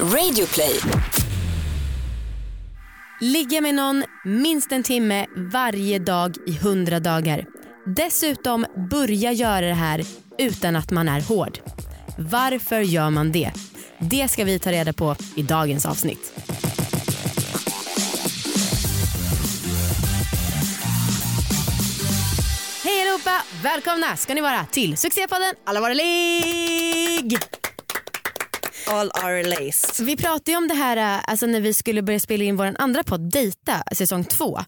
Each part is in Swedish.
Radioplay. Ligga med någon minst en timme varje dag i hundra dagar. Dessutom börja göra det här utan att man är hård. Varför gör man det? Det ska vi ta reda på i dagens avsnitt. Hej allihopa! Välkomna ska ni vara till succépodden Alla våra ligg! All are laced. Vi pratade ju om det här äh, alltså när vi skulle börja spela in vår andra podd Dejta säsong två.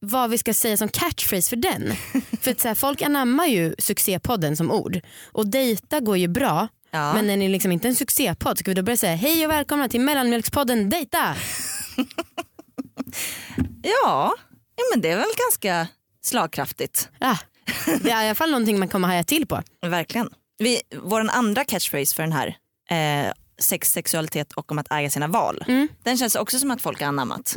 Vad vi ska säga som catchphrase för den. för att så här, folk anammar ju succépodden som ord. Och dejta går ju bra. Ja. Men den är liksom inte en succépodd. Ska vi då börja säga hej och välkomna till mellanmjölkspodden Dejta? Ja, ja, men det är väl ganska slagkraftigt. Ja. Det är i alla fall någonting man kommer haja till på. Verkligen. Vi, vår andra catchphrase för den här eh, sex, sexualitet och om att äga sina val. Den känns också som att folk har anammat.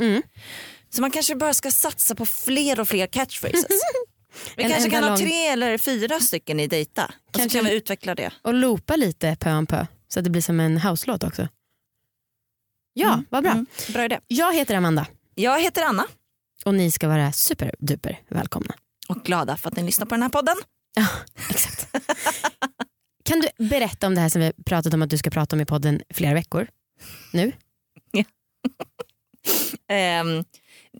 Så man kanske bara ska satsa på fler och fler catchphrases. Vi En kanske kan ha tre eller fyra stycken i dejta. Och så Kanske- kan vi utveckla det. Och loopa lite pö om pö. Så att det blir som en house-låt också. Ja, vad bra. Mm, bra idé. Jag heter Amanda Jag heter Anna och ni ska vara superduper välkomna. och glada för att ni lyssnar på den här podden. Ja, exakt. Kan du berätta om det här som vi pratat om att du ska prata om i podden flera veckor? Nu? Ehm,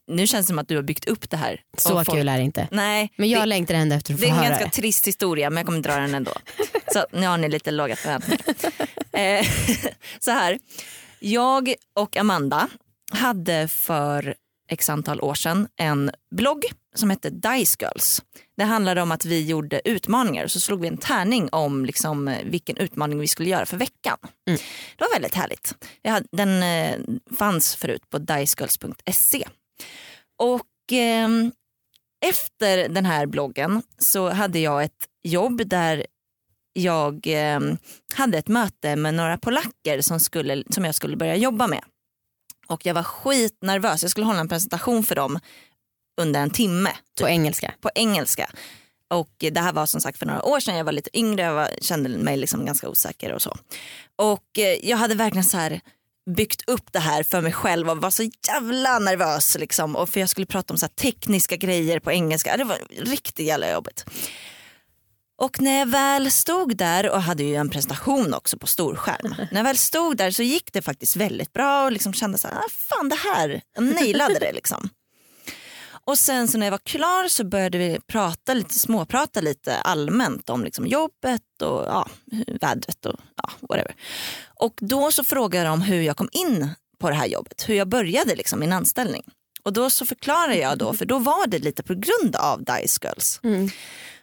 nu känns det som att du har byggt upp det här. Så folk- kul är det inte. Nej, Men jag det, längtar ändå efter att det få är en höra ganska det. trist historia men jag kommer dra den ändå. Så nu har ni lite låga förväntningar. Eh, så här, jag och Amanda hade för x antal år sedan en blogg som hette Dice Girls. Det handlade om att vi gjorde utmaningar så slog vi en tärning om liksom, vilken utmaning vi skulle göra för veckan. Mm. Det var väldigt härligt. Den eh, fanns förut på dicegirls.se. Och ehm, efter den här bloggen så hade jag ett jobb där jag eh, hade ett möte med några polacker som, skulle, som jag skulle börja jobba med. Och jag var skitnervös. Jag skulle hålla en presentation för dem under en timme På engelska. på engelska. Och det här var som sagt för några år sedan, jag var lite yngre, jag var, kände mig liksom ganska osäker och så. Och eh, jag hade verkligen så här byggt upp det här för mig själv och var så jävla nervös. Liksom. Och för jag skulle prata om så här tekniska grejer på engelska, det var riktigt jävla jobbigt. Och när jag väl stod där och hade ju en presentation också på storskärm. när jag väl stod där så gick det faktiskt väldigt bra och liksom kände så här, ah, fan det här, jag nailade det liksom. Och sen så när jag var klar så började vi prata lite, småprata lite allmänt om liksom jobbet och ja, vädret och ja, whatever. Och då så frågade de hur jag kom in på det här jobbet, hur jag började liksom min anställning. Och då så förklarade jag då, för då var det lite på grund av Dice Girls. Mm.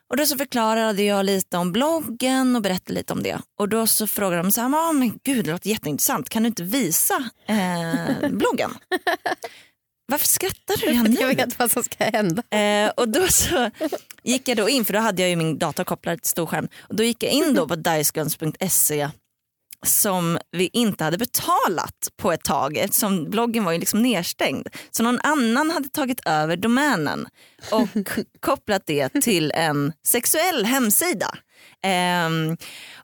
Och då så förklarade jag lite om bloggen och berättade lite om det. Och då så frågade de så här, "Ja, men gud det låter jätteintressant, kan du inte visa eh, bloggen? Varför skrattar du redan nu? Jag vet vad som ska hända. Eh, och då så gick jag då in, för då hade jag ju min dator kopplad till storskärm. Och då gick jag in då på diceguns.se som vi inte hade betalat på ett tag eftersom bloggen var ju liksom nedstängd. Så någon annan hade tagit över domänen och kopplat det till en sexuell hemsida. Ehm,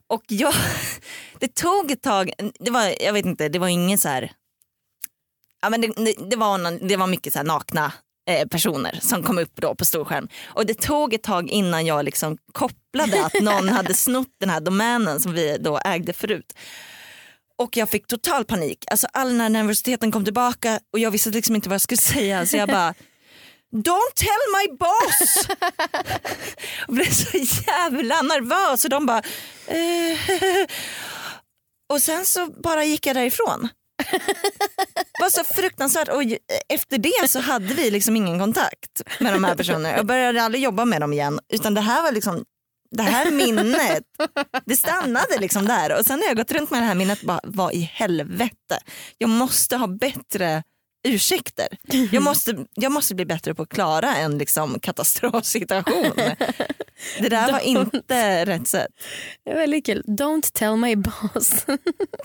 och jag, det tog ett tag, det var, jag vet inte, det var ingen så här ja, men det, det, var, någon, det var mycket så nakna eh, personer som kom upp då på storskärm. Och det tog ett tag innan jag liksom kopplade att någon hade snott den här domänen som vi då ägde förut. Och jag fick total panik. Alltså all den här nervositeten kom tillbaka och jag visste liksom inte vad jag skulle säga. Så jag bara Don't tell my boss! och blev så jävla nervös och de bara eh. Och sen så bara gick jag därifrån. Var så fruktansvärt och efter det så hade vi liksom ingen kontakt med de här personerna. Jag började aldrig jobba med dem igen utan det här var liksom det här minnet, det stannade liksom där. Och sen har jag gått runt med det här minnet bara, vad i helvete. Jag måste ha bättre ursäkter. Jag måste, jag måste bli bättre på att klara en liksom katastrofsituation. Det där var inte rätt sätt. Det är väldigt kul. Don't tell my boss.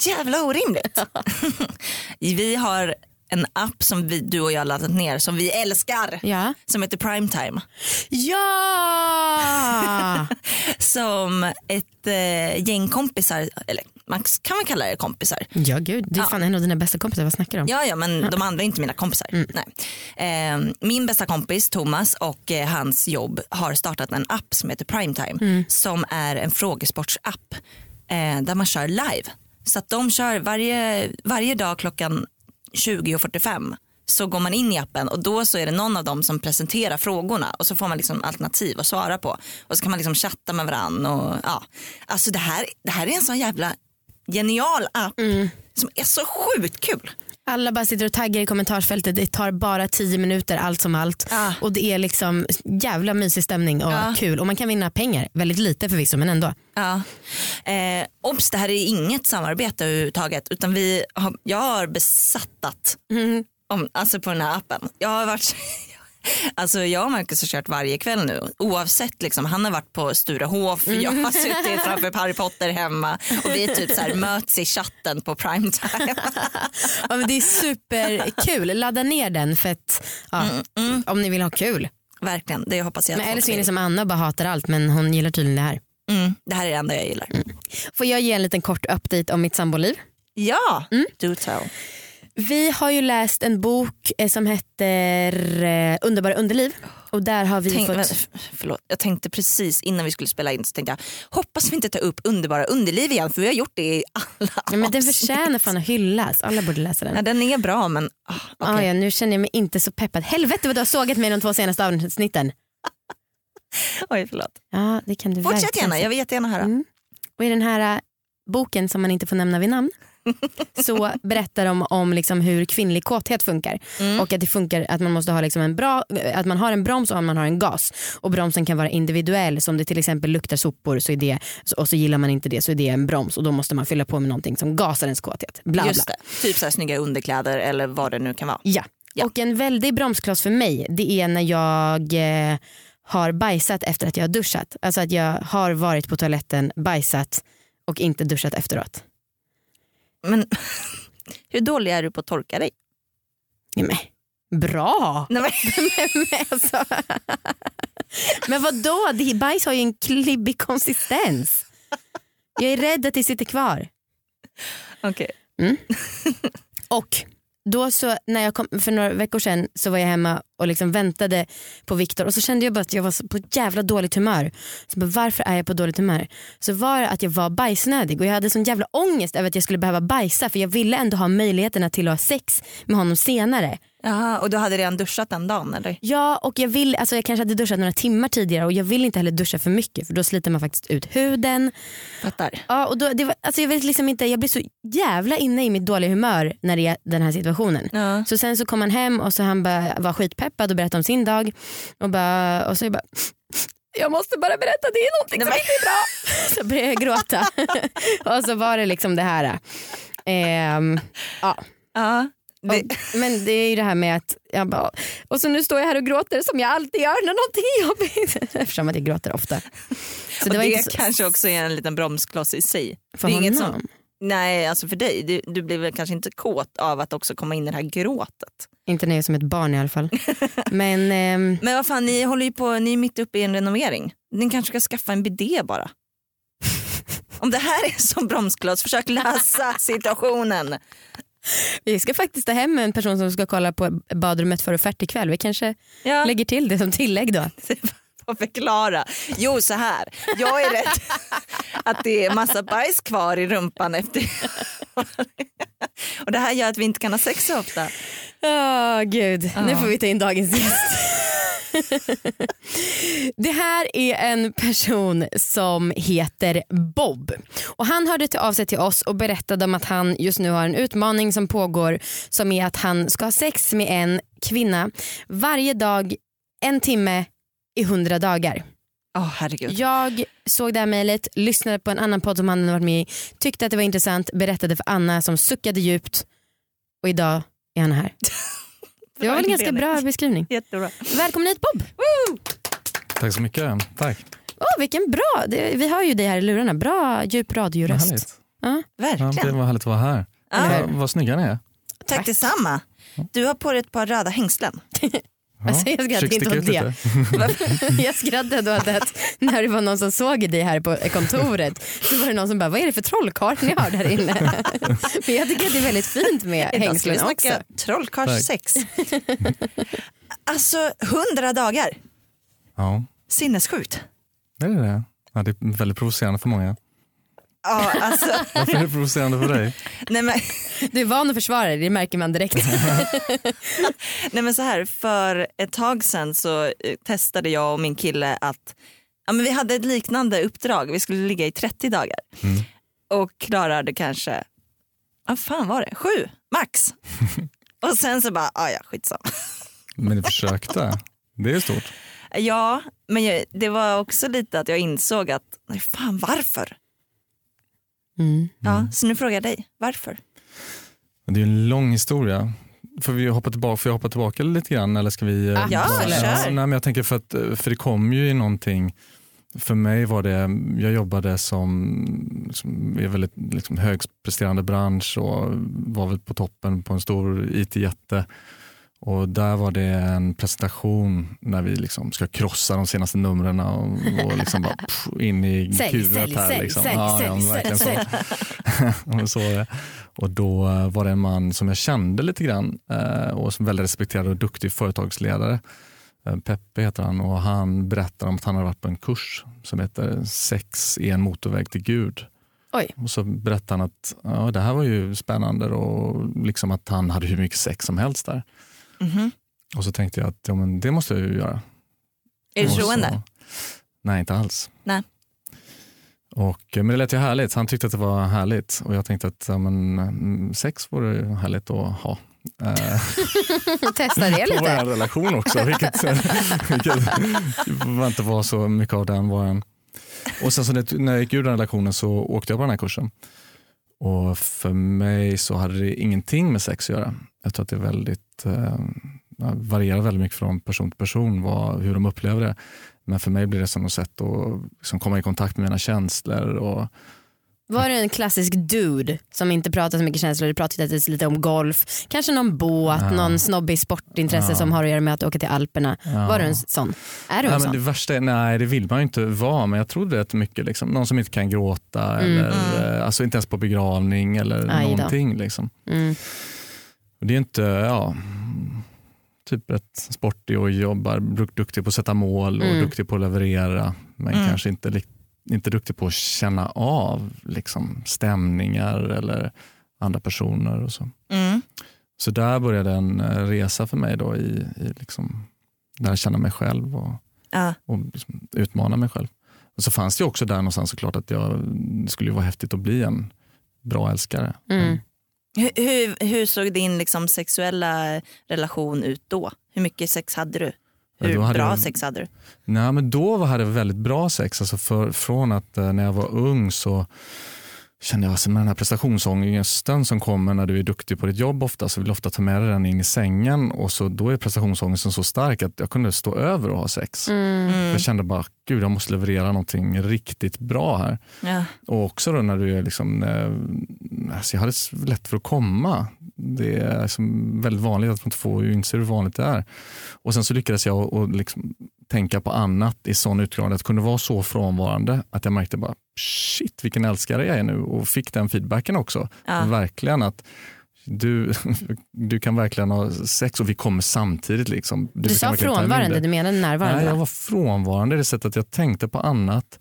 Jävla orimligt. Vi har en app som vi, du och jag laddat ner som vi älskar. Ja. Som heter Primetime. Ja! Som ett eh, gäng kompisar, eller man kan man kalla det kompisar. ja gud, det är fan en av dina bästa kompisar, vad snackar du om? Ja, ja men de andra är inte mina kompisar. Nej. Eh, min bästa kompis Thomas och eh, hans jobb har startat en app som heter Primetime som är en frågesportsapp eh, där man kör live. Så att de kör varje, varje dag klockan 20.45 så går man in i appen och då så är det någon av dem som presenterar frågorna och så får man liksom alternativ att svara på. Och så kan man liksom chatta med varandra. Och, ja. Alltså det här, det här är en sån jävla genial app som är så sjukt kul. Alla bara sitter och taggar i kommentarsfältet, det tar bara 10 minuter allt som allt. Ah. Och det är liksom jävla mysig stämning och Ja. kul. Och man kan vinna pengar, väldigt lite förvisso men ändå. Ja. Eh, obs, det här är inget samarbete överhuvudtaget utan vi har, jag har besattat om, alltså på den här appen. Jag har varit Alltså jag och Marcus har kört varje kväll nu oavsett liksom, han har varit på Sturehof, jag har suttit framför Harry Potter hemma och vi typ så här möts i chatten på primetime. Ja, men det är superkul, ladda ner den för att, ja, om ni vill ha kul. Verkligen, det hoppas jag Men eller så är ni som Anna och bara hatar allt men hon gillar tydligen det här. mm, Det här är det enda jag gillar. Får jag ge en liten kort update om mitt samboliv? Ja, do tell. Vi har ju läst en bok eh, som heter eh, Underbara underliv och där har vi Tänk, fått... men, förlåt, jag tänkte precis innan vi skulle spela in så tänkte jag hoppas vi inte tar upp underbara underliv igen för vi har gjort det i alla Ja, men den förtjänar fan att hyllas, alla borde läsa den. Ja, den är bra men ah, okej. Ah, ja, nu känner jag mig inte så peppad. Helvete vad du har sågat mig de två senaste avsnitten. Oj förlåt. Ja, det kan du Fortsätt gärna, jag vill jättegärna höra. Mm. Och i den här äh, boken som man inte får nämna vid namn så berättar de om liksom hur kvinnlig kåthet funkar. Mm. Och att det funkar att man måste ha liksom en bra, att man har en broms och man har en gas. Och bromsen kan vara individuell, så om det till exempel luktar sopor så är det, och så gillar man inte det så är det en broms och då måste man fylla på med någonting som gasar ens kåthet. Bla, bla. Typ så här snygga underkläder eller vad det nu kan vara. Ja. Ja. och en väldig bromskloss för mig det är när jag eh, har bajsat efter att jag har duschat. Alltså att jag har varit på toaletten, bajsat och inte duschat efteråt. Men hur dålig är du på att torka dig? Ja, men, bra! Nej, men, men, alltså. men vadå, det, bajs har ju en klibbig konsistens. Jag är rädd att det sitter kvar. okej. Och då så, när jag kom, för några veckor sedan så var jag hemma och liksom väntade på Viktor och så kände jag bara att jag var på jävla dåligt humör. Så bara, varför är jag på dåligt humör? Så var det att jag var bajsnödig och jag hade sån jävla ångest över att jag skulle behöva bajsa för jag ville ändå ha möjligheterna till att ha sex med honom senare. Jaha, och du hade redan duschat den dagen eller? Ja och jag vill, alltså jag kanske hade duschat några timmar tidigare och jag vill inte heller duscha för mycket för då sliter man faktiskt ut huden. Fattar. Ja, och då, det var, alltså jag, vet liksom inte, jag blir så jävla inne i mitt dåliga humör när det är den här situationen. Ja. Så sen så kom han hem och så han bara var skitpeppad och berättade om sin dag. Och, bara, och så jag bara, jag måste bara berätta, det är någonting som inte är bra. Så började jag gråta. och så var det liksom det här. Ehm, ja. Ja, det, men det är ju det här med att jag bara, och så nu står jag här och gråter som jag alltid gör när någonting är jobbigt. Eftersom att jag gråter ofta. Så och det, så- kanske också är en liten bromskloss i sig. för det är inget honom. som, nej, alltså för dig. Du, du blir väl kanske inte kåt av att också komma in i det här gråtet. Inte när jag är som ett barn i alla fall. Men ehm, Men vad fan, ni håller ju på, ni är mitt uppe i en renovering. Ni kanske ska skaffa en bidé bara. Om det här är som bromskloss, försök lösa situationen. Vi ska faktiskt ta hem en person som ska kolla på badrummet för offert ikväll. Vi kanske Ja. lägger till det som tillägg då. Får förklara. Jo så här, jag är rädd att det är massa bajs kvar i rumpan efter och det här gör att vi inte kan ha sex så ofta. Åh gud, nu Ja. får vi ta in dagens gäst. Det här är en person som heter Bob. Och Han hörde till av sig till oss och berättade om att han just nu har en utmaning som pågår som är att han ska ha sex med en kvinna varje dag en timme i hundra dagar. Åh herregud. Jag såg det här mejlet, lyssnade på en annan podd som han hade varit med i, tyckte att det var intressant, berättade för Anna som suckade djupt och idag är han här. Det var väl en ganska bra beskrivning. Jättebra. Välkommen hit Bob! Tack så mycket. Tack. Åh vilken bra, det, vi har ju dig här i lurarna. Bra djup radioröst. Ja. Ja, det Verkligen. var härligt att vara här. Ja. Vad, vad snygga ni är. Tack detsamma. Du har på dig ett par röda hängslen. Alltså, jag skrattade inte åt det. jag skrattade åt att när det var någon som såg dig här på kontoret så var det någon som bara, vad är det för trollkarl ni har där inne? Men jag tycker att det är väldigt fint med Idag ska vi hängslen också. trollkarlssex. alltså hundra dagar, Ja, sinnessjukt. är det det? Ja, det är väldigt provocerande för många. Ja, alltså, Varför är det provocerande för dig? nej, men, Du är van att försvara dig, det märker man direkt. nej men så här, för ett tag sedan så eh, testade jag och min kille att ja, men vi hade ett liknande uppdrag, vi skulle ligga i 30 dagar Mm. och klarade kanske, vad fan var det, sju max. och sen så bara, ah, ja skitsamma. Men ni försökte. Det är stort. Ja, men jag, det var också lite att jag insåg att, nej fan varför? Mm. Ja, så nu frågar jag dig, varför? Det är ju en lång historia. Får vi hoppa tillbaka, får jag hoppa tillbaka lite grann eller ska vi? eh, Ja, bara- kör. nej, men jag tänker för att eh, för det kom ju i någonting. För mig var det, jag jobbade som, som i en väldigt liksom, högpresterande bransch och var väl på toppen på en stor IT-jätte. Och där var det en presentation när vi liksom ska krossa de senaste numren och, och liksom bara pff, in i Sälj, kuvet sälj, här. sälj, liksom. sälj, ja, sälj, verkligen så. Så. Och då var det en man som jag kände lite grann eh, och som väldigt respekterad och duktig företagsledare. Eh, Peppe heter han och han berättar om att han har varit på en kurs som heter Sex i en motorväg till Gud. Oj. Och så berättar han att ja, det här var ju spännande och liksom att han hade hur mycket sex som helst där. Mhm. Och så tänkte jag att ja, men det måste jag ju göra. Är du troende? Nej, inte alls. Nej. Och, eh, men det lät ju härligt. Han tyckte att det var härligt och jag tänkte att ja, men, mm, sex vore ju härligt att ha. Eh, Testa det på lite. vår relation också, vilket, vilket var inte var så mycket av den var en. Och sen så när, när jag gick ur den relationen så åkte jag på den här kursen. Och för mig så hade det ingenting med sex att göra. Jag tror att det är väldigt, eh, varierar väldigt mycket från person till person vad, hur de upplever det. Men för mig blir det som ett sätt att liksom komma i kontakt med mina känslor. Och, var du en klassisk dude som inte pratar så mycket känslor, du pratade lite om golf, kanske någon båt, Ja. någon snobbig sportintresse Ja. som har att göra med att åka till Alperna. ja. Var du en sån? Är du en Nej, men sån? det värsta är, nej det vill man ju inte vara men jag trodde rätt mycket. Liksom. Någon som inte kan gråta Mm. eller eh, alltså inte ens på begravning eller Aj någonting. Liksom. Mm. Och det är inte, ja, typ rätt sportig och jobbar, duk- duktig på att sätta mål och Mm. duktig på att leverera men Mm. kanske inte, li- inte duktig på att känna av liksom, stämningar eller andra personer och så. Mm. Så där började en eh, resa för mig då i, i liksom, lära känna mig själv och Ja. och liksom utmana mig själv. Och så fanns det också där någonstans såklart att jag, det skulle ju vara häftigt att bli en bra älskare. Mm. Hur, hur, hur såg din liksom, sexuella relation ut då? Hur mycket sex hade du? Hur bra jag- sex hade du? Nej, men då hade jag väldigt bra sex. Alltså för, från att eh, när jag var ung så kände jag alltså med den här prestationsångesten som kommer när du är duktig på ditt jobb ofta så vill du ofta ta med dig den in i sängen och så då är prestationsångesten så stark att jag kunde stå över och ha sex. Mm. Jag kände bara, gud jag måste leverera någonting riktigt bra här. Ja. Och också då när du är liksom, eh, alltså jag hade lätt för att komma. Det är liksom väldigt vanligt att man inte får inse hur vanligt det är. Och sen så lyckades jag att liksom tänka på annat i sån utgång att kunde vara så frånvarande att jag märkte bara shit vilken älskare jag är nu och fick den feedbacken också. Ja. Verkligen att du, du kan verkligen ha sex och vi kommer samtidigt. Liksom. Du kan sa frånvarande, det. du menade närvarande Nej, jag va? var frånvarande i det sättet att jag tänkte på annat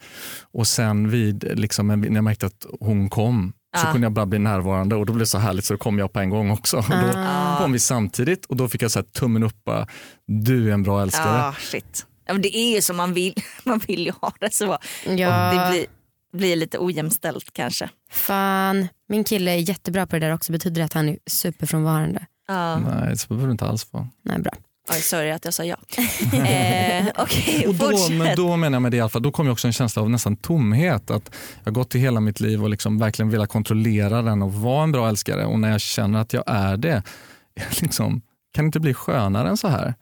och sen vid, liksom, när jag märkte att hon kom så Ja. kunde jag bara bli närvarande och då blev det så härligt så då kom jag på en gång också. Och då Ah. kom vi samtidigt och då fick jag så här, tummen upp, bara, du är en bra älskare. Ja, shit. Ja, men det är ju som man vill, man vill ju ha det så. Ja, Det blir, blir lite ojämställt kanske. fan. Min kille är jättebra på det där också. Betyder det att han är superfrånvarande? Ja. Nej, så behöver det inte alls vara. Nej, bra. Oj, sorry att jag sa ja. eh, Okej, Och då, men då menar jag med det i alla fall, då kom ju också en känsla av nästan tomhet. Att jag har gått i hela mitt liv och liksom verkligen velat kontrollera den och vara en bra älskare. Och när jag känner att jag är det, liksom, kan det inte bli skönare än så här?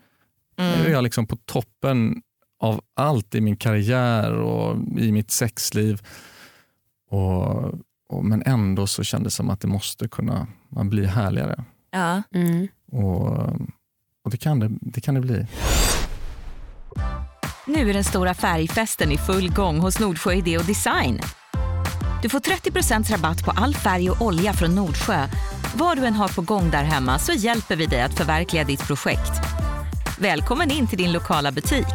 Nu är Mm. jag liksom på toppen av allt i min karriär och i mitt sexliv. Och, och, men ändå så kändes det som att det måste kunna man bli härligare. Ja. Mm. Och, och det, kan det, det kan det bli. Nu är den stora färgfesten i full gång hos Nordsjö Idé och Design. Du får 30% rabatt på all färg och olja från Nordsjö. Vad du än har på gång där hemma så hjälper vi dig att förverkliga ditt projekt. Välkommen in till din lokala butik.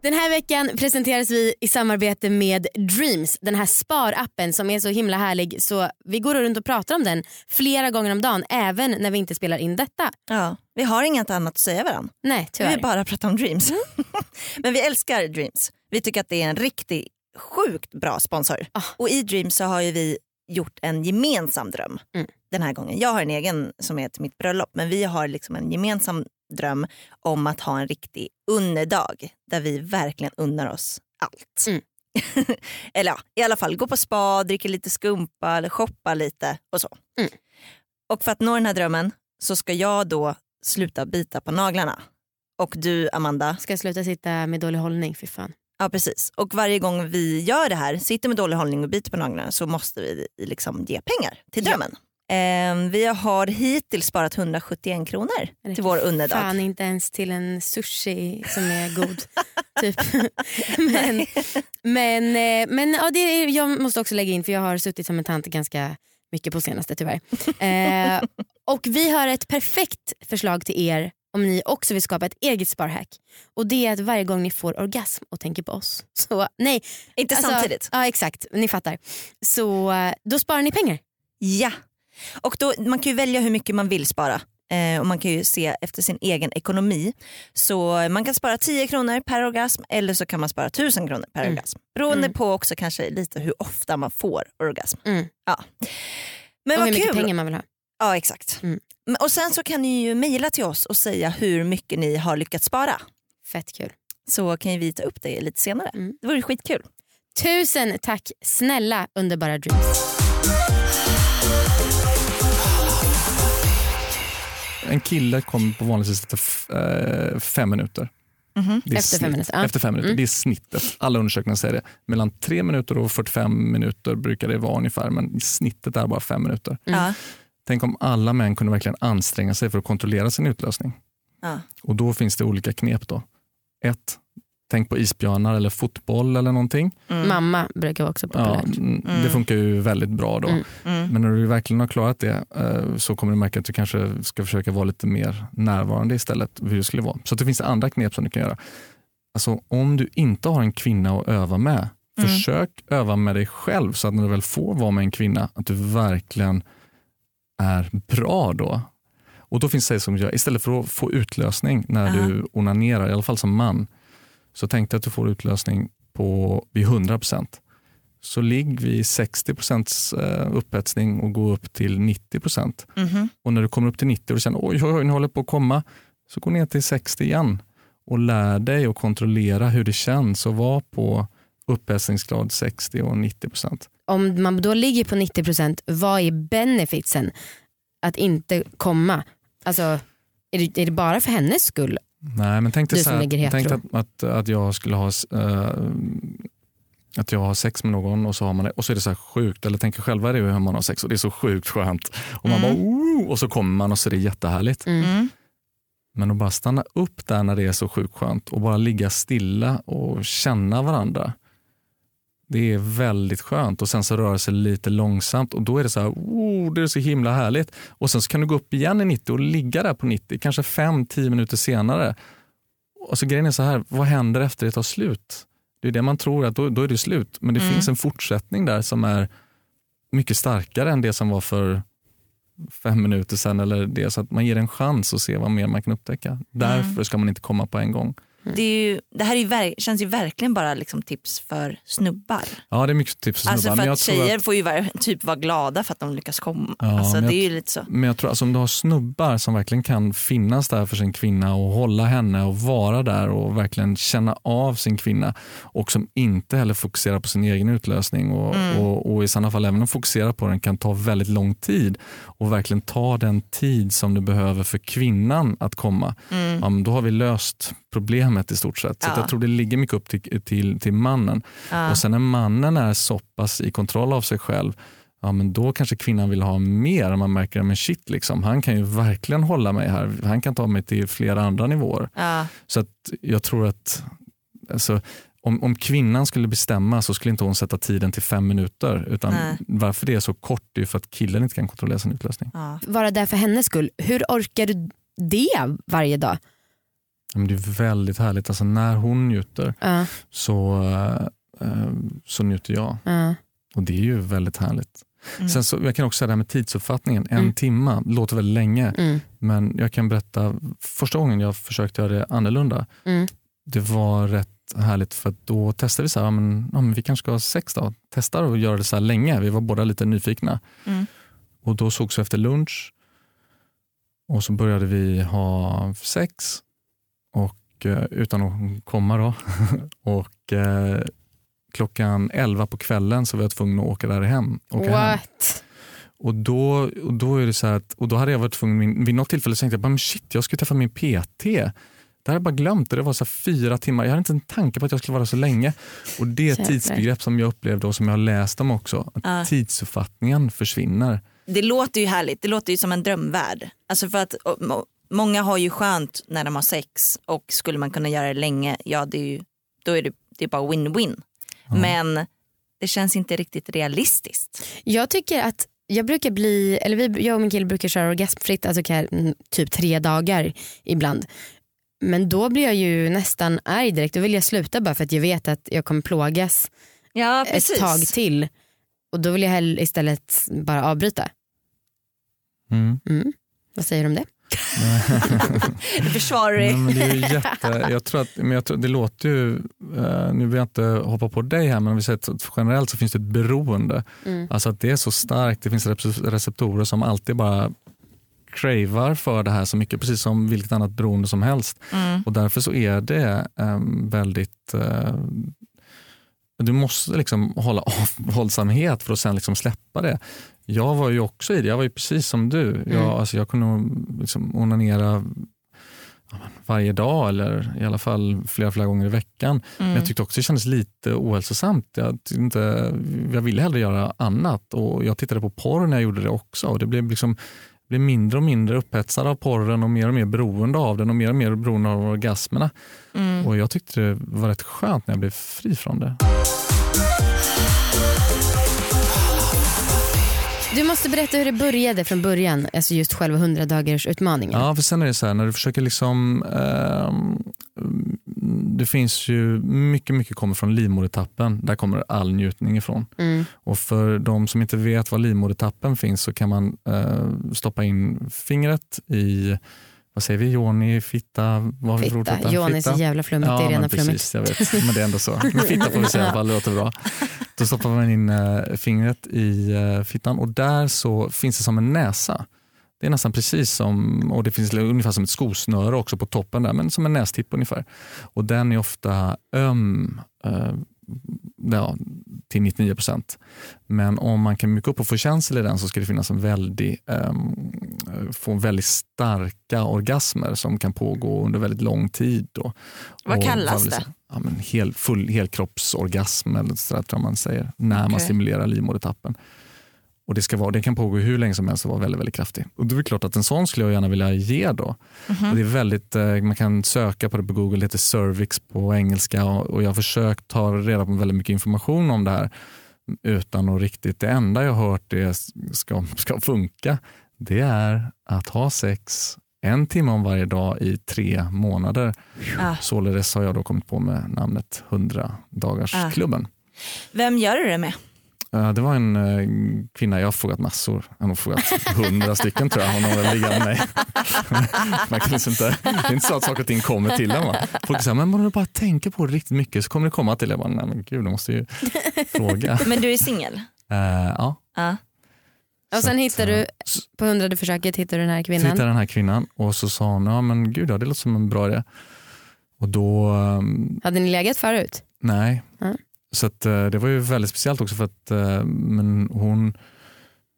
Den här veckan presenteras vi i samarbete med Dreams, den här sparappen som är så himla härlig så vi går runt och pratar om den flera gånger om dagen även när vi inte spelar in detta. Ja, vi har inget annat att säga varandra. Nej Vi tyvärr. vill bara prata om Dreams. Men vi älskar Dreams. Vi tycker att det är en riktigt sjukt bra sponsor. Ah. Och i Dreams så har ju vi gjort en gemensam dröm Mm. den här gången. Jag har en egen som är till mitt bröllop men vi har liksom en gemensam dröm om att ha en riktig underdag där vi verkligen unnar oss allt. Mm. eller ja, i alla fall gå på spa, dricka lite skumpa eller shoppa lite och så. Mm. Och för att nå den här drömmen så ska jag då sluta bita på naglarna. Och du Amanda, Ska sluta sitta med dålig hållning? Fy fan. ja precis. Och varje gång vi gör det här, sitter med dålig hållning och biter på naglarna så måste vi liksom ge pengar till Ja. drömmen. Ehm, vi har hittills sparat 171 kronor till vår underdag. Fan inte ens till en sushi som är god. typ. men men, eh, men ja, det är, jag måste också lägga in för jag har suttit som en tant ganska mycket på senaste tyvärr. Eh, och vi har ett perfekt förslag till er om ni också vill skapa ett eget sparhack. Och det är att varje gång ni får orgasm och tänker på oss. Så nej. Inte alltså, samtidigt. Ja exakt, ni fattar. Så eh, då sparar ni pengar. Ja. Och då, man kan ju välja hur mycket man vill spara. Eh, och man kan ju se efter sin egen ekonomi. Så man kan spara 10 kronor per orgasm eller så kan man spara 1000 kronor per Mm. orgasm. Beroende Mm. på också kanske lite hur ofta man får orgasm. Mm. Ja. Men och vad hur mycket kul! pengar man vill ha. Ja exakt. Mm. Och sen så kan ni ju mejla till oss och säga hur mycket ni har lyckats spara. Fett kul. Så kan ju vi ta upp det lite senare. Mm. Det vore skitkul. Tusen tack snälla underbara Dreams. En kille kommer på vanligtvis efter f- eh, fem minuter. Mhm. Det är Efter fem minuter. Efter fem minuter. Mm. Det är snittet. Alla undersökningar säger det. Mellan tre minuter och 45 minuter brukar det vara ungefär, men snittet är bara fem minuter. Mm. Tänk om alla män kunde verkligen anstränga sig för att kontrollera sin utlösning. Och då finns det olika knep. då. Ett, tänk på isbjörnar eller fotboll eller någonting. Mm. Mamma brukar vara också Ja, populärt. mm, Mm. Det funkar ju väldigt bra då. Mm. Mm. Men när du verkligen har klarat det eh, så kommer du märka att du kanske ska försöka vara lite mer närvarande istället. Hur det skulle vara. Så det finns andra knep som du kan göra. Alltså, om du inte har en kvinna att öva med, Mm. försök öva med dig själv så att när du väl får vara med en kvinna, att du verkligen är bra då. Och då finns det som gör, istället för att få utlösning när Aha. du onanerar, i alla fall som man, så tänk dig att du får utlösning på vid 100%. Så ligg vid 60% eh, upphetsning och gå upp till 90%. Mhm. Och när du kommer upp till 90 och känner oj, oj, oj, nu håller på att komma, så gå ner till 60 igen och lär dig att kontrollera hur det känns att vara på upphetsningsgrad 60 och 90%. Om man då ligger på 90% vad är benefitsen att inte komma? Alltså, är det, är det bara för hennes skull? Nej, men tänk dig så här, tänk att, att, att jag skulle ha eh, att jag har sex med någon och så, har man det, och så är det så här sjukt, eller tänk själva det hur man har sex och det är så sjukt skönt. Och man Mm. bara, "Ooh", och så kommer man och så är det jättehärligt. Mm. Mm. Men att bara stanna upp där när det är så sjukt skönt och bara ligga stilla och känna varandra. Det är väldigt skönt och sen så röra sig lite långsamt och då är det så här, oh, det är så himla härligt. Och sen så kan du gå upp igen i 90 och ligga där på 90, kanske 5-10 minuter senare. Och så grejen är så här, vad händer efter det tar slut? Det är det man tror att då, då är det slut. Men det Mm. finns en fortsättning där som är mycket starkare än det som var för fem minuter sedan. Eller det, så att man ger en chans att se vad mer man kan upptäcka. Därför ska man inte komma på en gång. Det, ju, det här är ju känns ju verkligen bara liksom tips för snubbar. Ja, det är mycket tips för Alltså snubbar. för men jag att tjejer att- får ju var, typ vara glada för att de lyckas komma. Ja, alltså, det jag- är ju lite så. Men jag tror alltså om du har snubbar som verkligen kan finnas där för sin kvinna och hålla henne och vara där och verkligen känna av sin kvinna och som inte heller fokuserar på sin egen utlösning och, Mm. och, och i sådana fall även om fokusera på den kan ta väldigt lång tid och verkligen ta den tid som du behöver för kvinnan att komma. Mm. Ja, då har vi löst problemet i stort sett. Så att Ja. jag tror det ligger mycket upp till, till, till mannen. Ja. Och sen när mannen är så pass i kontroll av sig själv ja, men då kanske kvinnan vill ha mer. Man märker men shit, liksom, han kan ju verkligen hålla mig här. Han kan ta mig till flera andra nivåer. Ja. Så att jag tror att alltså, om, om kvinnan skulle bestämma så skulle inte hon sätta tiden till fem minuter. Utan Nej. varför det är så kort är ju för att killen inte kan kontrollera sin utlösning. Ja. Vara där för hennes skull. Hur orkar du det varje dag? Men det är väldigt härligt. Alltså, när hon njuter Ja, så, eh, så njuter jag. ja. Och det är ju väldigt härligt. Mm. Sen så, jag kan också säga det här med tidsuppfattningen. En Mm. timma låter väldigt länge. Mm, Men jag kan berätta, första gången jag försökte göra det annorlunda, mm. det var rätt härligt för då testade vi så här, ja, men, ja, men vi kanske ska ha sex då. Testar att göra det så här länge. Vi var båda lite nyfikna. Mm. Och då sågs vi efter lunch och så började vi ha sex och eh, utan att komma då. och eh, klockan 11 på kvällen så var jag tvungen att åka där hem. Åka hem. What? Och då, och då är det så här att, och då hade jag varit tvungen, vid något tillfälle så tänkte jag bara, men shit, jag skulle träffa min PT. Det hade jag bara glömt. Det var så här fyra timmar. Jag hade inte en tanke på att jag skulle vara så länge. Och det Jävlar. tidsbegrepp som jag upplevde och som jag har läst om också. Att Ja. Tidsuppfattningen försvinner. Det låter ju härligt, det låter ju som en drömvärld. Alltså för att och, Många har ju skönt när de har sex och skulle man kunna göra det länge, ja det är ju, då är det, det är bara win-win. Men det känns inte riktigt realistiskt. Jag tycker att jag brukar bli, eller vi, jag och min kille brukar köra orgasmfritt, alltså kan, mm, typ tre dagar ibland. Men då blir jag ju nästan arg direkt. Då vill jag sluta bara för att jag vet att jag kommer plågas Ja ett tag till. Och då vill jag hellre istället bara avbryta. Mm. Mm. Vad säger du om det? Försvarar dig. Men det är ju jätte, jag tror att, men jag tror, det låter ju, eh, nu vill jag inte hoppa på dig här men om vi säger att generellt så finns det ett beroende. Mm. Alltså att det är så starkt, det finns receptorer som alltid bara cravar för det här så mycket, precis som vilket annat beroende som helst. Mm. Och därför så är det eh, väldigt eh, du måste liksom hålla avhållsamhet för att sen liksom släppa det. Jag var ju också i det, jag var ju precis som du. Jag, Mm. alltså jag kunde liksom onanera men varje dag eller i alla fall flera, flera gånger i veckan. Men Mm. jag tyckte också det kändes lite ohälsosamt. Jag, inte, jag ville hellre göra annat och jag tittade på porr när jag gjorde det också. Och det blev liksom blev mindre och mindre upphetsad av porren och mer och mer beroende av den och mer och mer beroende av orgasmerna. Mm. Och jag tyckte det var rätt skönt när jag blev fri från det. Du måste berätta hur det började från början, alltså just själva 100 dagars utmaningen. Ja, för sen är det så här när du försöker liksom ehm, det finns ju mycket, mycket kommer från livmodertappen. Där kommer all njutning ifrån. Mm. Och för de som inte vet var livmodertappen finns så kan man eh, stoppa in fingret i, vad säger vi, yoni, fitta, vad har Fitta, detta? Johan är så jävla flummigt, det är rena men flummigt. precis, jag vet. Men det är ändå så. Men fitta får vi säga i alla fall, det låter bra. Då stoppar man in eh, fingret i eh, fittan och där så finns det som en näsa. Det är nästan precis som, och det finns ungefär som ett skosnöre också på toppen där, men som en nästipp ungefär. Och den är ofta öm eh, ja, till 99 procent. Men om man kan mjuka upp och få känsel i den så ska det finnas en väldig, ehm, få väldigt starka orgasmer som kan pågå under väldigt lång tid. Då. Vad Och kallas det? Ja, men hel, full helkroppsorgasm eller så där, tror jag man säger, när man Okej. stimulerar livmodertappen. Och det, ska vara, det kan pågå hur länge som helst och vara väldigt, väldigt kraftig. Och då är det klart att en sån skulle jag gärna vilja ge då. Mhm. Och det är väldigt, eh, man kan söka på det på Google, det heter cervix på engelska och, jag har försökt ta reda på väldigt mycket information om det här utan att riktigt, det enda jag har hört det ska, ska funka, det är att ha sex en timme om varje dag i tre månader. Ah. Således har jag då kommit på med namnet 100 dagarsklubben. Vem gör du det med? Eh, Det var en eh, kvinna, jag har frågat massor, jag har frågat hundra stycken tror jag, hon har väl ligga med mig. Man kan liksom inte, det är inte så att saker och ting kommer till en. Va? Folk säger, men om du bara tänker på det riktigt mycket så kommer det komma till. Jag bara, nej men gud, du måste ju fråga. Men du är singel? Eh, ja, Ja. Och Så sen hittar du, på hundrade försöket hittar du den här Så kvinnan. hittade jag den här kvinnan och så sa hon, ja men gud ja, det låter som en bra idé. Och då, ehm, Hade ni legat förut? nej. Mm. Så att, eh, det var ju väldigt speciellt också för att eh, men hon,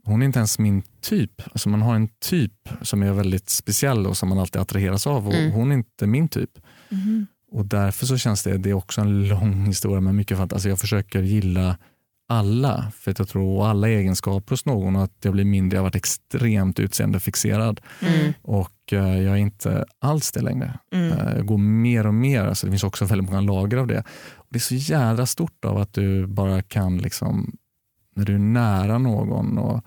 hon är inte ens min typ. Alltså man har en typ som är väldigt speciell och som man alltid attraheras av och Mm. hon är inte min typ. Mhm. Och därför så känns det, det är också en lång historia med mycket fantasi. Alltså jag försöker gilla alla, för att jag tror alla egenskaper hos någon och att jag blir mindre, jag har varit extremt utseendefixerad Mm. och eh, jag är inte alls det längre. Mm. Eh, Jag går mer och mer, alltså det finns också väldigt många lager av det. Och det är så jävla stort av att du bara kan, liksom, när du är nära någon och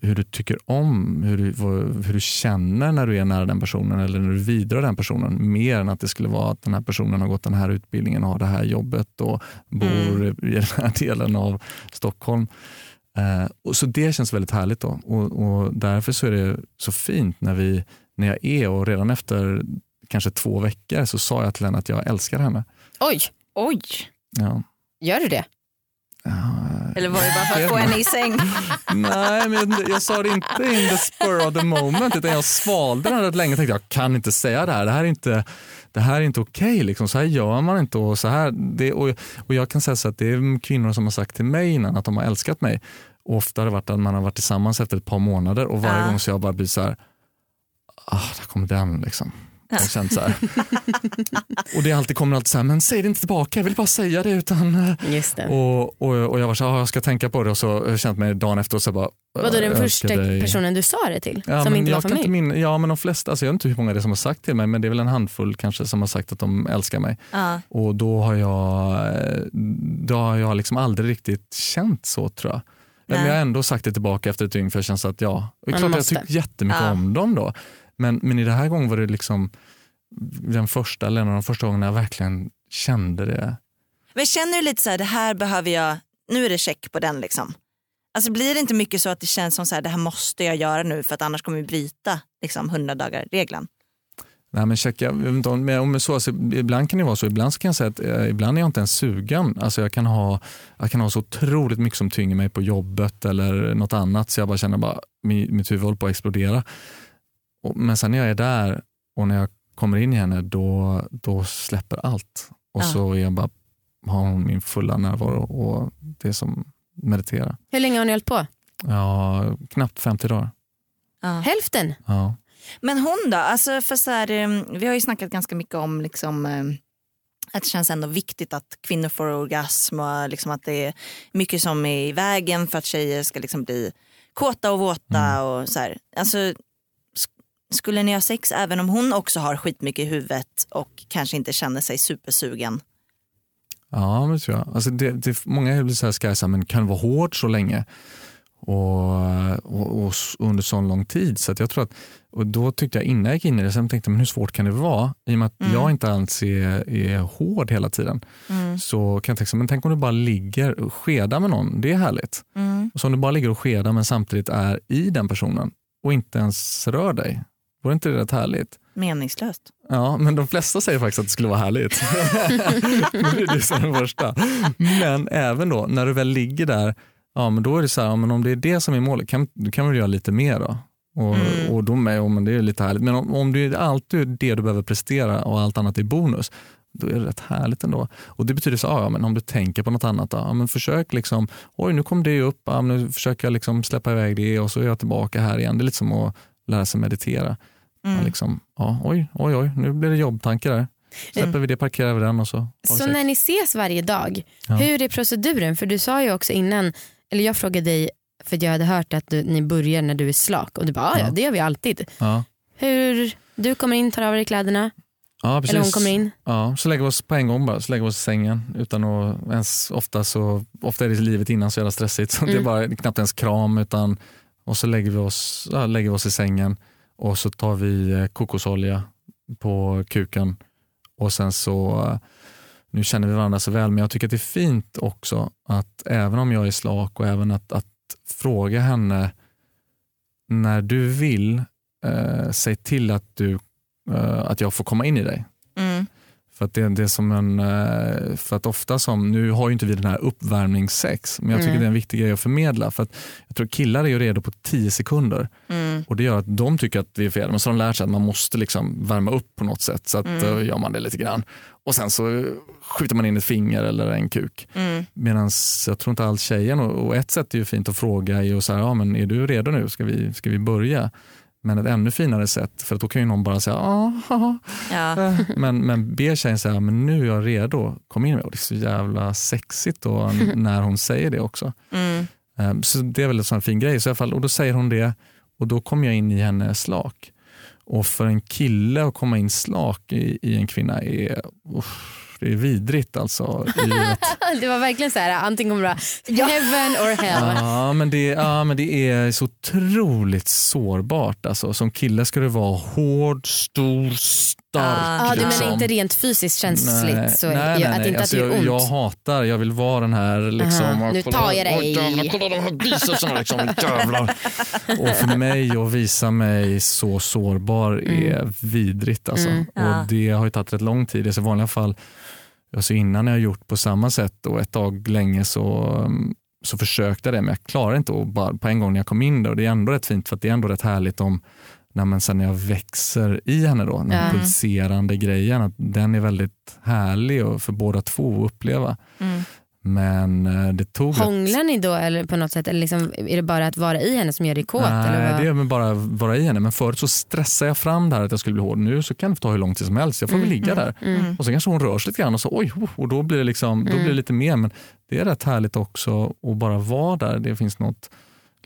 hur du tycker om, hur du, hur du känner när du är nära den personen eller när du vidrör den personen. Mer än att det skulle vara att den här personen har gått den här utbildningen och har det här jobbet och bor i den här delen av Stockholm. Eh, och så det känns väldigt härligt då och, och därför så är det så fint när, vi, när jag är och redan efter kanske två veckor så sa jag till henne att jag älskar henne. Oj, Oj, Ja. gör du det? Eller var det bara för att få henne i säng? Nej, men jag sa det inte in the spur of the moment utan jag svalde den rätt länge och tänkte jag kan inte säga det här. Det här är inte, det här är inte okej. liksom. Så här gör man inte. Och, så här, det, och, och Jag kan säga så att det är kvinnor som har sagt till mig innan att de har älskat mig. Och ofta har det varit att man har varit tillsammans efter ett par månader och varje Ja. gång så jag bara blir så här, ah, där kommer den. Liksom. Har känt så här. och det alltid kommer alltid så här, men säg det inte tillbaka, jag vill bara säga det. utan... eh, Just det. och, och, och jag var så här, "Ah, jag ska tänka på det och så har jag känt mig dagen efter och så bara. Vadå den första dig. personen du sa det till? Ja, som men inte var familj? inte min, Ja men de flesta, alltså jag vet inte hur många det är som har sagt till mig men det är väl en handfull kanske som har sagt att de älskar mig. Ja. Och då har jag, eh, då har jag liksom aldrig riktigt känt så tror jag. Men Nej. jag har ändå sagt det tillbaka efter ett dygn för jag känns att ja, det är klart jag tycker jättemycket Ja. om dem då. Men, men i det här gången var det liksom den första, eller en av de första gångerna jag verkligen kände det. Men känner du lite så här, det här behöver jag, nu är det check på den liksom. Alltså blir det inte mycket så att det känns som så här, det här måste jag göra nu för att annars kommer vi bryta liksom 100 dagar regeln. Nej, men checka, inte om- men om så, alltså, ibland kan det vara så, ibland så kan jag säga att eh, ibland är jag inte ens sugen. Alltså, jag, kan ha, jag kan ha så otroligt mycket som tynger mig på jobbet eller något annat så jag bara känner bara mi- mitt huvud håller på att explodera. Och, men sen när jag är där och när jag kommer in i henne då, då släpper allt. Och Ja. så är jag bara, har hon min fulla närvaro och det är som meditera. Hur länge har ni hållit på? Ja, knappt 50 dagar. Ja. Hälften? Ja. Men hon då? Alltså för så här, eh, vi har ju snackat ganska mycket om liksom, eh, att det känns ändå viktigt att kvinnor får orgasm och liksom att det är mycket som är i vägen för att tjejer ska liksom bli kåta och våta. Och så här. Alltså, skulle ni ha sex även om hon också har skitmycket i huvudet och kanske inte känner sig supersugen? Ja, men det tror jag. Alltså det, det, många blir så här, ska jag säga, men kan det vara hårt så länge och, och, och under så lång tid? Så att jag tror att, och då tyckte jag innan jag gick in i det, sen tänkte jag, men hur svårt kan det vara? I och med att Mm. jag inte alls är, är hård hela tiden Mm. så kan jag tänka, men tänk om du bara ligger och skedar med någon, det är härligt. Mm. Och så om du bara ligger och skedar men samtidigt är i den personen och inte ens rör dig, vore inte det rätt härligt? Meningslöst. Ja, men de flesta säger faktiskt att det skulle vara härligt. det är det som är den första. Men även då, när du väl ligger där, ja men då är det så här, ja, men om det är det som är målet, kan, du kan väl göra lite mer då? Och, Mm. och då med, ja, men det är lite härligt. Men om, om det är alltid det du behöver prestera och allt annat är bonus, då är det rätt härligt ändå. Och det betyder så, ja, men om du tänker på något annat, då, ja, men försök liksom, oj nu kom det upp, ja, nu försöker jag liksom släppa iväg det och så är jag tillbaka här igen. Det är lite som att lära sig meditera. Mm. Liksom, ja, oj, oj, oj, nu blir det jobbtankar där. Släpper vi det, parkerar vi den och så Så sex. när ni ses varje dag, Ja. hur är proceduren? För du sa ju också innan, eller jag frågade dig för jag hade hört att du, ni börjar när du är slak och du bara, "Ah, ja det gör vi alltid. Ja. Hur, du kommer in, tar av dig kläderna, Ja, precis. eller hon kommer in. Ja, så lägger vi oss på en gång bara, så lägger vi oss i sängen utan att ens, ofta, så, ofta är det livet innan så jävla stressigt så det är Mm. bara knappt ens kram utan och så lägger vi oss, ja, lägger vi oss i sängen och så tar vi eh, kokosolja på kuken och sen så, eh, nu känner vi varandra så väl men jag tycker att det är fint också att även om jag är slak och även att, att fråga henne när du vill, eh, säg till att, du, eh, att jag får komma in i dig. För att det, det är som en, eh, för att ofta som, nu har ju inte vi den här uppvärmningssex, men jag tycker Mm. det är en viktig grej att förmedla. För att jag tror killar är ju redo på 10 sekunder Mm. och det gör att de tycker att vi är fel. Men så har de lärt sig att man måste liksom värma upp på något sätt. Så att Mm. då gör man det lite grann. Och sen så skjuter man in ett finger eller en kuk. Mm. Medan jag tror inte alls tjejen, och, och ett sätt är ju fint att fråga är ju så här, ja men är du redo nu? Ska vi, ska vi börja? Men ett ännu finare sätt, för då kan ju någon bara säga ah, Ja. eh." men, men be tjejen säga men nu är jag redo, kom in med. Och det är så jävla sexigt då när hon säger det också. Mm. Eh, Så det är väl en sån fin grej. Så i alla fall, och då säger hon det och då kommer jag in i henne slak. Och för en kille att komma in slak i, i en kvinna är, uff, det är vidrigt alltså. Det var verkligen så här, antingen kommer det vara heaven or hell. ja, men det, ja, men det är så otroligt sårbart. Alltså. Som kille ska du vara hård, stor, stark. Ja, du liksom. menar inte rent fysiskt känsligt? Nej, så, nej, nej, att nej. inte Alltså, att det gör jag, ont? jag hatar, jag vill vara den här liksom, Aha, nu tar jag dig. Oj, jävlar, kolla de här bicepsarna liksom, jävlar. Och för mig att visa mig så sårbar är vidrigt alltså. Mm. Ja. Och det har ju tagit rätt lång tid. Alltså, I vanliga fall, alltså innan jag har gjort på samma sätt och ett tag länge så um, så försökte jag det men jag klarade inte att bara på en gång när jag kom in där och det är ändå rätt fint för att det är ändå rätt härligt om när, man, sen när jag växer i henne då, den här Ja. pulserande grejen, att den är väldigt härlig och för båda två att uppleva. Mm. Men eh, det tog Hånglar ni då eller på något sätt? Eller liksom, är det bara att vara i henne som gör dig kåt? eller Nej, vad? det är bara vara i henne. Men förut så stressade jag fram det här att jag skulle bli hård. Nu så kan det ta hur lång tid som helst. Jag får väl ligga där. Mm. Och så kanske hon rör sig lite grann och så oj, och då blir det, liksom, då blir det lite mer. Men det är rätt härligt också att bara vara där. Det finns något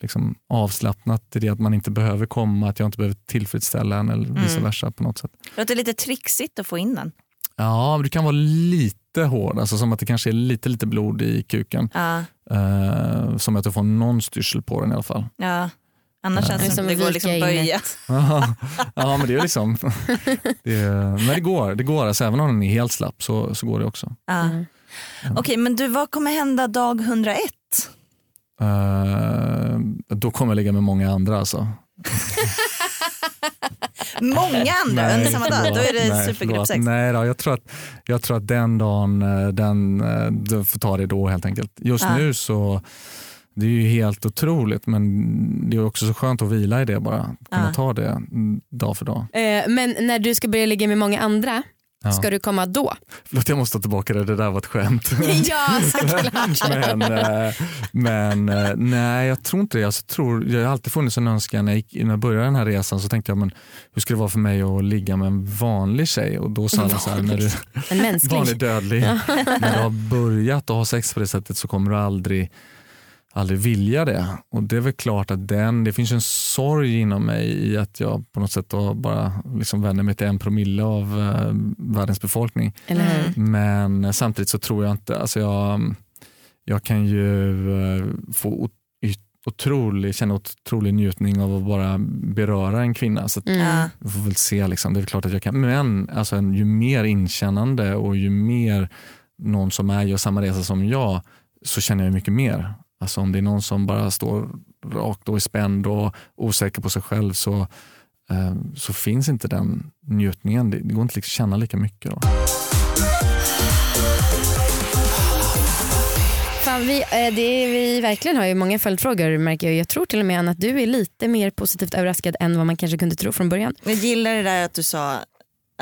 liksom avslappnat i det att man inte behöver komma, att jag inte behöver tillfredsställa en eller vice Mm. versa på något sätt. Det låter lite trixigt att få in den. Ja, men du kan vara lite hård, alltså som att det kanske är lite, lite blod i kuken. Ja, Eh, som att du får någon styrsel på den i alla fall. ja. Annars Ja. känns det som att det går liksom böja. Ja, men det är liksom, det är, men det går, det går alltså, även om den är helt slapp så, så går det också. Ja. Mm. Okej, men du, vad kommer hända dag 101? Eh, då kommer jag ligga med många andra alltså. Många andra under samma dag, då är det Nej, supergrupp förlåt. sex. Nej då, jag tror att, jag tror att den dagen, eh, den, eh, du får ta det då helt enkelt. Just Ja. nu så, det är ju helt otroligt men det är också så skönt att vila i det bara. Kunna Ja. ta det dag för dag. Eh, Men när du ska börja ligga med många andra, Ja. ska du komma då? Förlåt jag måste ta tillbaka det, det där var ett skämt. ja såklart. men eh, men eh, nej, jag tror inte det. Alltså, jag, tror, jag har alltid funnits en önskan, när jag, gick, när jag började den här resan så tänkte jag, men hur skulle det vara för mig att ligga med en vanlig tjej? Och då sa alla så här, när du, En mänsklig. vanlig dödlig, när du har börjat att ha sex på det sättet så kommer du aldrig aldrig vilja det. Och det är väl klart att den, det finns en sorg inom mig i att jag på något sätt då bara liksom vänder mig till en promille av eh, världens befolkning. Eller hur? Mm. Men samtidigt så tror jag inte, alltså jag, jag kan ju eh, få otrolig, känna otrolig njutning av att bara beröra en kvinna. Så att Mm. Vi får väl se, liksom. det är väl klart att jag kan. Men alltså, en- ju mer inkännande och ju mer någon som är gör samma resa som jag så känner jag mycket mer. Alltså om det är någon som bara står rakt och är spänd och osäker på sig själv så, eh, så finns inte den njutningen. Det, det går inte att känna lika mycket. Då. Fan, vi, eh, det vi verkligen har ju många följdfrågor märker jag. Jag tror till och med Anna att du är lite mer positivt överraskad än vad man kanske kunde tro från början. Jag gillar det där att du sa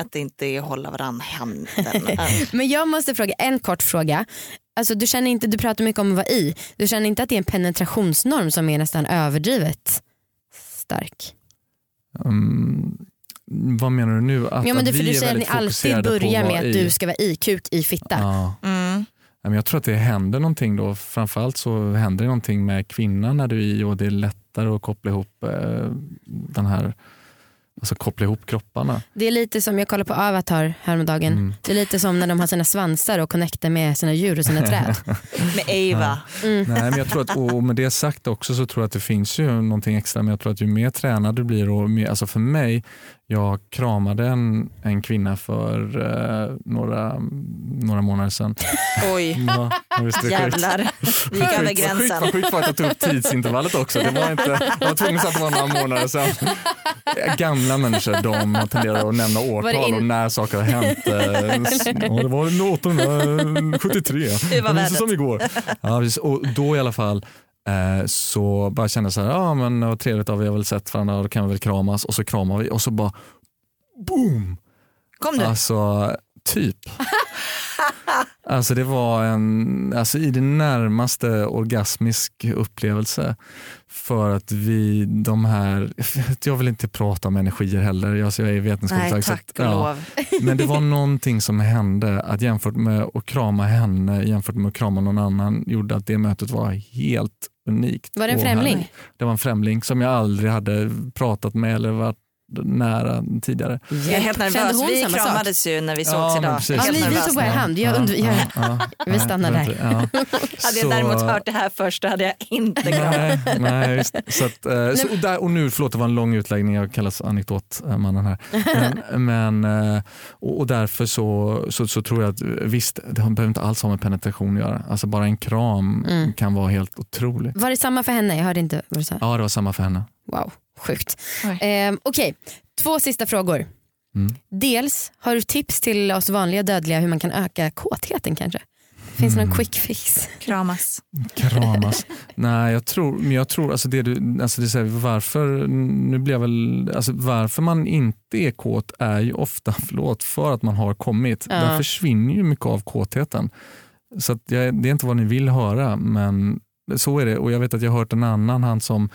att det inte är hålla varandra i handen. Men jag måste fråga en kort fråga. Alltså, du, känner inte, du pratar mycket om att vara i. Du känner inte att det är en penetrationsnorm som är nästan överdrivet stark? Mm, vad menar du nu? Att, Ja, men att du, för vi du är säger att ni alltid fokuserade på börjar med att i- du ska vara i, kuk i fitta. Ja. Mm. Ja, men Jag tror att det händer någonting då. Framförallt så händer det någonting med kvinnan när du är i och det är lättare att koppla ihop eh, den här Alltså koppla ihop kropparna. Det är lite som, jag kollade på Avatar häromdagen. Mm. Det är lite som när de har sina svansar och connectar med sina djur och sina träd. Med Eva. Nej, men jag tror att, och med det sagt också så tror jag att det finns ju någonting extra. Men jag tror att ju mer tränad du blir och mer, alltså för mig, jag kramade en, en kvinna för eh, några, några månader sedan. Oj, Ja, jävlar. Vi gick över gränsen. Vad sjukt var att jag tog upp tidsintervallet också. Det var inte, jag var tvungen att säga att det var några månader sedan. Gamla människor de tenderar att nämna årtal in- och när saker har hänt. Eh, Ja, det var 1873. Det var minns värdet. som igår. Ja, precis. och då i alla fall eh, så bara kände jag så här, ja men vad trevligt, vi har väl sett varandra då kan vi väl kramas och så kramar vi och så bara boom! Kom du? Alltså typ. Alltså det var en, alltså i det närmaste orgasmisk upplevelse. För att vi, de här, jag vill inte prata om energier heller, alltså jag är vetenskaplig. Nej så tack och lov. Men det var någonting som hände, att jämfört med att krama henne jämfört med att krama någon annan gjorde att det mötet var helt unikt. Var det en främling? härligt. Det var en främling som jag aldrig hade pratat med eller varit nära tidigare. Jag är helt Kände nervös. hon Vi samma sak? kramades ju när vi sågs Ja, idag. Ja, vi, tog bara hand. Jag und- jag, ja, vi stannar ja, där. Ja. Hade jag däremot hört det här först då hade jag inte kramat. Nej, nej visst. Så att, eh, så, och, där, och nu, förlåt det var en lång utläggning, jag kallas anekdotmannen här. Men, men, eh, och, och därför så, så, så tror jag att visst, det behöver inte alls ha med penetration att göra. Alltså bara en kram Mm. kan vara helt otrolig. Var det samma för henne? Jag hörde inte vad du sa. Ja det var samma för henne. Wow, sjukt. Ehm, Okej, två sista frågor. Mm. Dels, har du tips till oss vanliga dödliga hur man kan öka kåtheten kanske? Finns det någon quick fix? Kramas. Kramas. Nej, jag tror, men jag tror alltså det du, alltså det säger, varför, nu blir jag väl, alltså varför man inte är kåt är ju ofta, förlåt, för att man har kommit. Ja. Där försvinner ju mycket av kåtheten. Så att jag, det är inte vad ni vill höra, men så är det. Och jag vet att jag har hört en annan, han som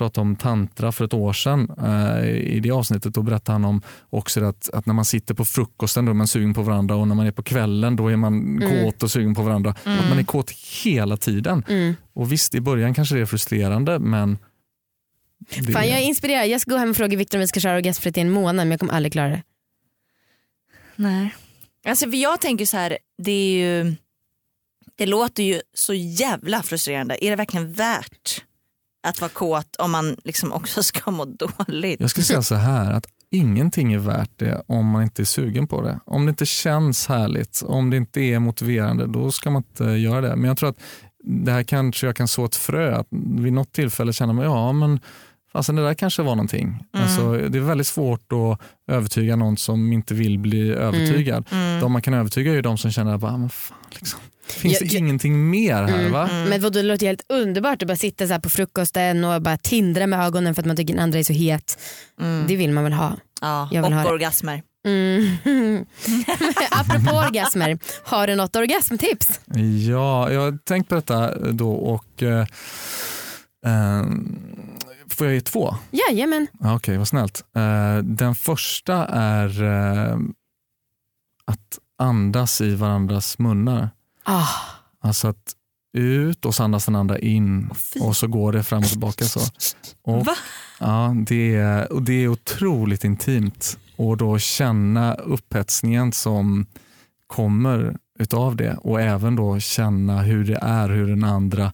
pratade om tantra för ett år sedan. Eh, I det avsnittet då berättade han om också att, att när man sitter på frukosten då är man sugen på varandra och när man är på kvällen då är man Mm. kåt och sugen på varandra. Att man är kåt hela tiden. Mm. Och visst, i början kanske det är frustrerande, men... Det, Fan, jag är inspirerad. Jag ska gå hem och fråga Viktor om vi ska köra orgasmfritt i en månad men jag kommer aldrig klara det. Nej. Alltså för jag tänker så här, det är ju, det låter ju så jävla frustrerande. Är det verkligen värt att vara kåt om man liksom också ska må dåligt? Jag skulle säga så här, att ingenting är värt det om man inte är sugen på det. Om det inte känns härligt, om det inte är motiverande, då ska man inte göra det. Men jag tror att det här kanske jag kan så ett frö, att vid något tillfälle känna mig, ja men Fasen det där kanske var någonting. Alltså, det är väldigt svårt att övertyga någon som inte vill bli övertygad. De man kan övertyga är ju de som känner att men fan, liksom. Finns Ja, det ja. ingenting mer här? va? Men vadå, det låter helt underbart att bara sitta så här på frukosten och bara tindra med ögonen för att man tycker den andra är så het. Det vill man väl ha. Ja, Jag vill ha och det. orgasmer. Mm. Apropå orgasmer, har du något orgasmtips? Ja, jag har tänkt på detta då och eh, eh, får jag ge två? Jajamän. Ja, Okej, vad snällt. Eh, den första är eh, att andas i varandras munnar. Ah, Alltså att ut och så andas den andra in fy. och så går det fram och tillbaka så. Och, Va? Ja, det är, och det är otroligt intimt och då känna upphetsningen som kommer utav det och även då känna hur det är, hur den andra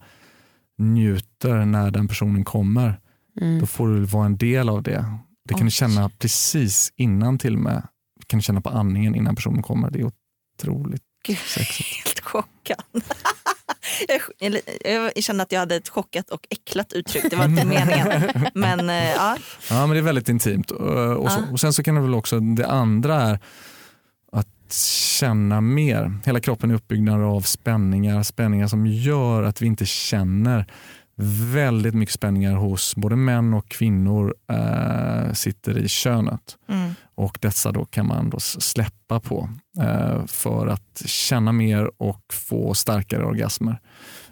njuter när den personen kommer. mm. Då får du vara en del av det. Det kan du Oj. känna precis innan till och med. Det kan du känna på andningen innan personen kommer. Det är otroligt Gud, helt chockad. jag, jag kände att jag hade ett chockat och äcklat uttryck, det var inte meningen. Men eh, ja, Ja, men det är väldigt intimt. Och, så. Och Sen så kan det väl också, det andra är att känna mer. Hela kroppen är uppbyggd av spänningar, spänningar som gör att vi inte känner väldigt mycket spänningar hos både män och kvinnor eh, sitter i könet. mm och dessa då kan man då släppa på eh, för att känna mer och få starkare orgasmer.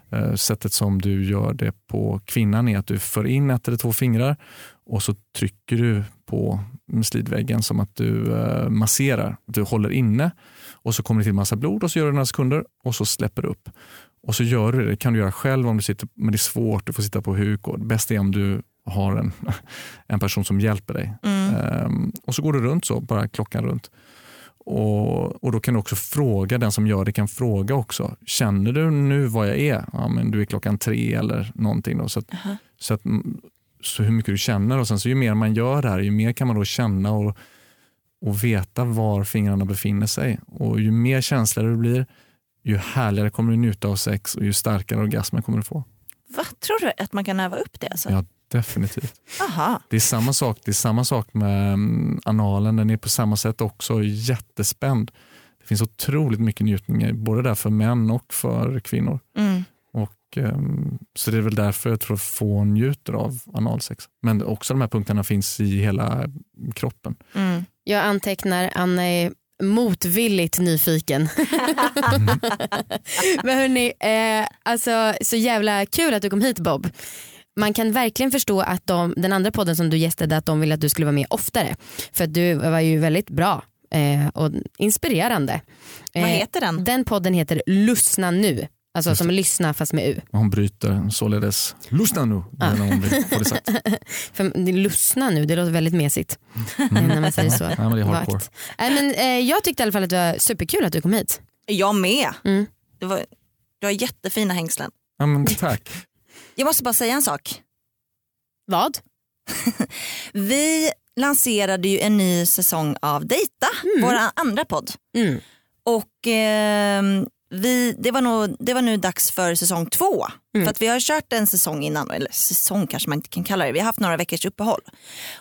Eh, sättet som du gör det på kvinnan är att du för in ett eller två fingrar och så trycker du på slidväggen som att du eh, masserar. Du håller inne och så kommer det till massa blod och så gör du några sekunder och så släpper du upp. Och så gör du det, det kan du göra själv om du sitter, men det är svårt, du får sitta på huk och det bästa är om du har en, en person som hjälper dig. Mm. Ehm, och så går du runt så, bara klockan runt. Och, och Då kan du också fråga, den som gör det kan fråga också. Känner du nu vad jag är? Ja, men du är klockan tre eller någonting. Då, så, att, Aha. så, att, mm, så hur mycket du känner och sen så ju mer man gör det här, ju mer kan man då känna och, och veta var fingrarna befinner sig. Och ju mer känsligare du blir, ju härligare kommer du njuta av sex och ju starkare orgasmer kommer du få. Va, tror du att man kan öva upp det? Alltså? Ja, definitivt. Aha. Det är samma sak, det är samma sak med mm, analen, den är på samma sätt också jättespänd. Det finns otroligt mycket njutningar, både där för män och för kvinnor. Mm. Och, ehm, så det är väl därför jag tror att få njuter av analsex. Men också de här punkterna finns i hela kroppen. Mm. Jag antecknar, Anna är motvilligt nyfiken. Men hörni, eh, alltså, så jävla kul att du kom hit Bob. Man kan verkligen förstå att de, den andra podden som du gästade att de ville att du skulle vara med oftare. För att du var ju väldigt bra eh, och inspirerande. Vad Eh, heter den? Den podden heter Lyssna nu. Alltså som lyssna fast med U. Hon bryter således. Lyssna nu. När hon få det sagt. För lyssna nu, det låter väldigt mesigt. eh, När man säger så. Nej, men det är hardcore. Nej, men, eh, jag tyckte i alla fall att det var superkul att du kom hit. Jag med. Mm. Det var, du har jättefina hängslen. Ja, men tack. Jag måste bara säga en sak. Vad? Vi lanserade ju en ny säsong av Dejta, vår andra podd. Mm. Och ehm, vi, det, var nog, det var nu dags för säsong två. Mm. För att vi har kört en säsong innan, eller säsong kanske man inte kan kalla det. Vi har haft några veckors uppehåll.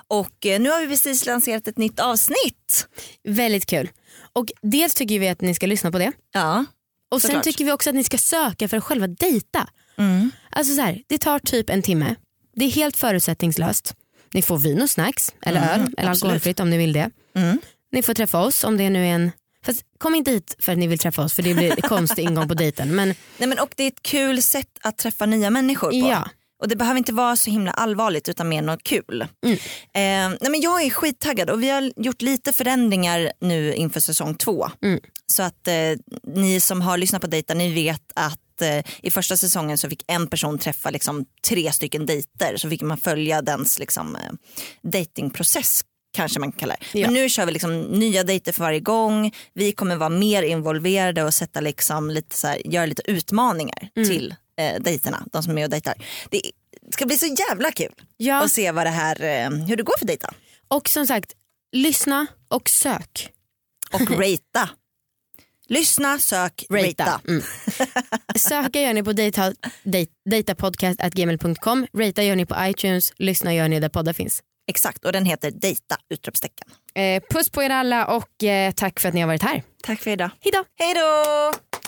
Och eh, nu har vi precis lanserat ett nytt avsnitt. Väldigt kul. Och dels tycker vi att ni ska lyssna på det. Ja. Och sen Såklart. tycker vi också att ni ska söka för att själva dejta. Mm. Alltså så här, det tar typ en timme. Det är helt förutsättningslöst. Ni får vin och snacks eller öl eller absolut. alkoholfritt om ni vill det. Mm. Ni får träffa oss om det nu är en Fast kom inte hit för att ni vill träffa oss för det blir konstig ingång på dejten. Men Nej, men, och det är ett kul sätt att träffa nya människor på. ja, Och det behöver inte vara så himla allvarligt utan mer något kul. Mm. Eh, nej men jag är skittaggad och vi har gjort lite förändringar nu inför säsong två. Mm. Så att eh, ni som har lyssnat på Dejta ni vet att eh, i första säsongen så fick en person träffa liksom, tre stycken dejter så fick man följa dens liksom, eh, datingprocess kanske man kan kalla det. Ja. Men nu kör vi liksom nya dejter för varje gång. Vi kommer vara mer involverade och sätta liksom lite så här, göra lite utmaningar Mm. till eh, dejterna, de som är med och dejtar. Det ska bli så jävla kul ja. att se vad det här, eh, hur det går för dejta. och som sagt lyssna och sök. Och ratea. Lyssna, sök, ratea. Rata. Mm. Söka gör ni på data, data, datapodcast.gmail.com, rata gör ni på iTunes, lyssna gör ni där poddar finns. Exakt och den heter Dejta! Utropstecken. Eh, puss på er alla och eh, tack för att ni har varit här. Tack för idag. Hejdå! Hej då!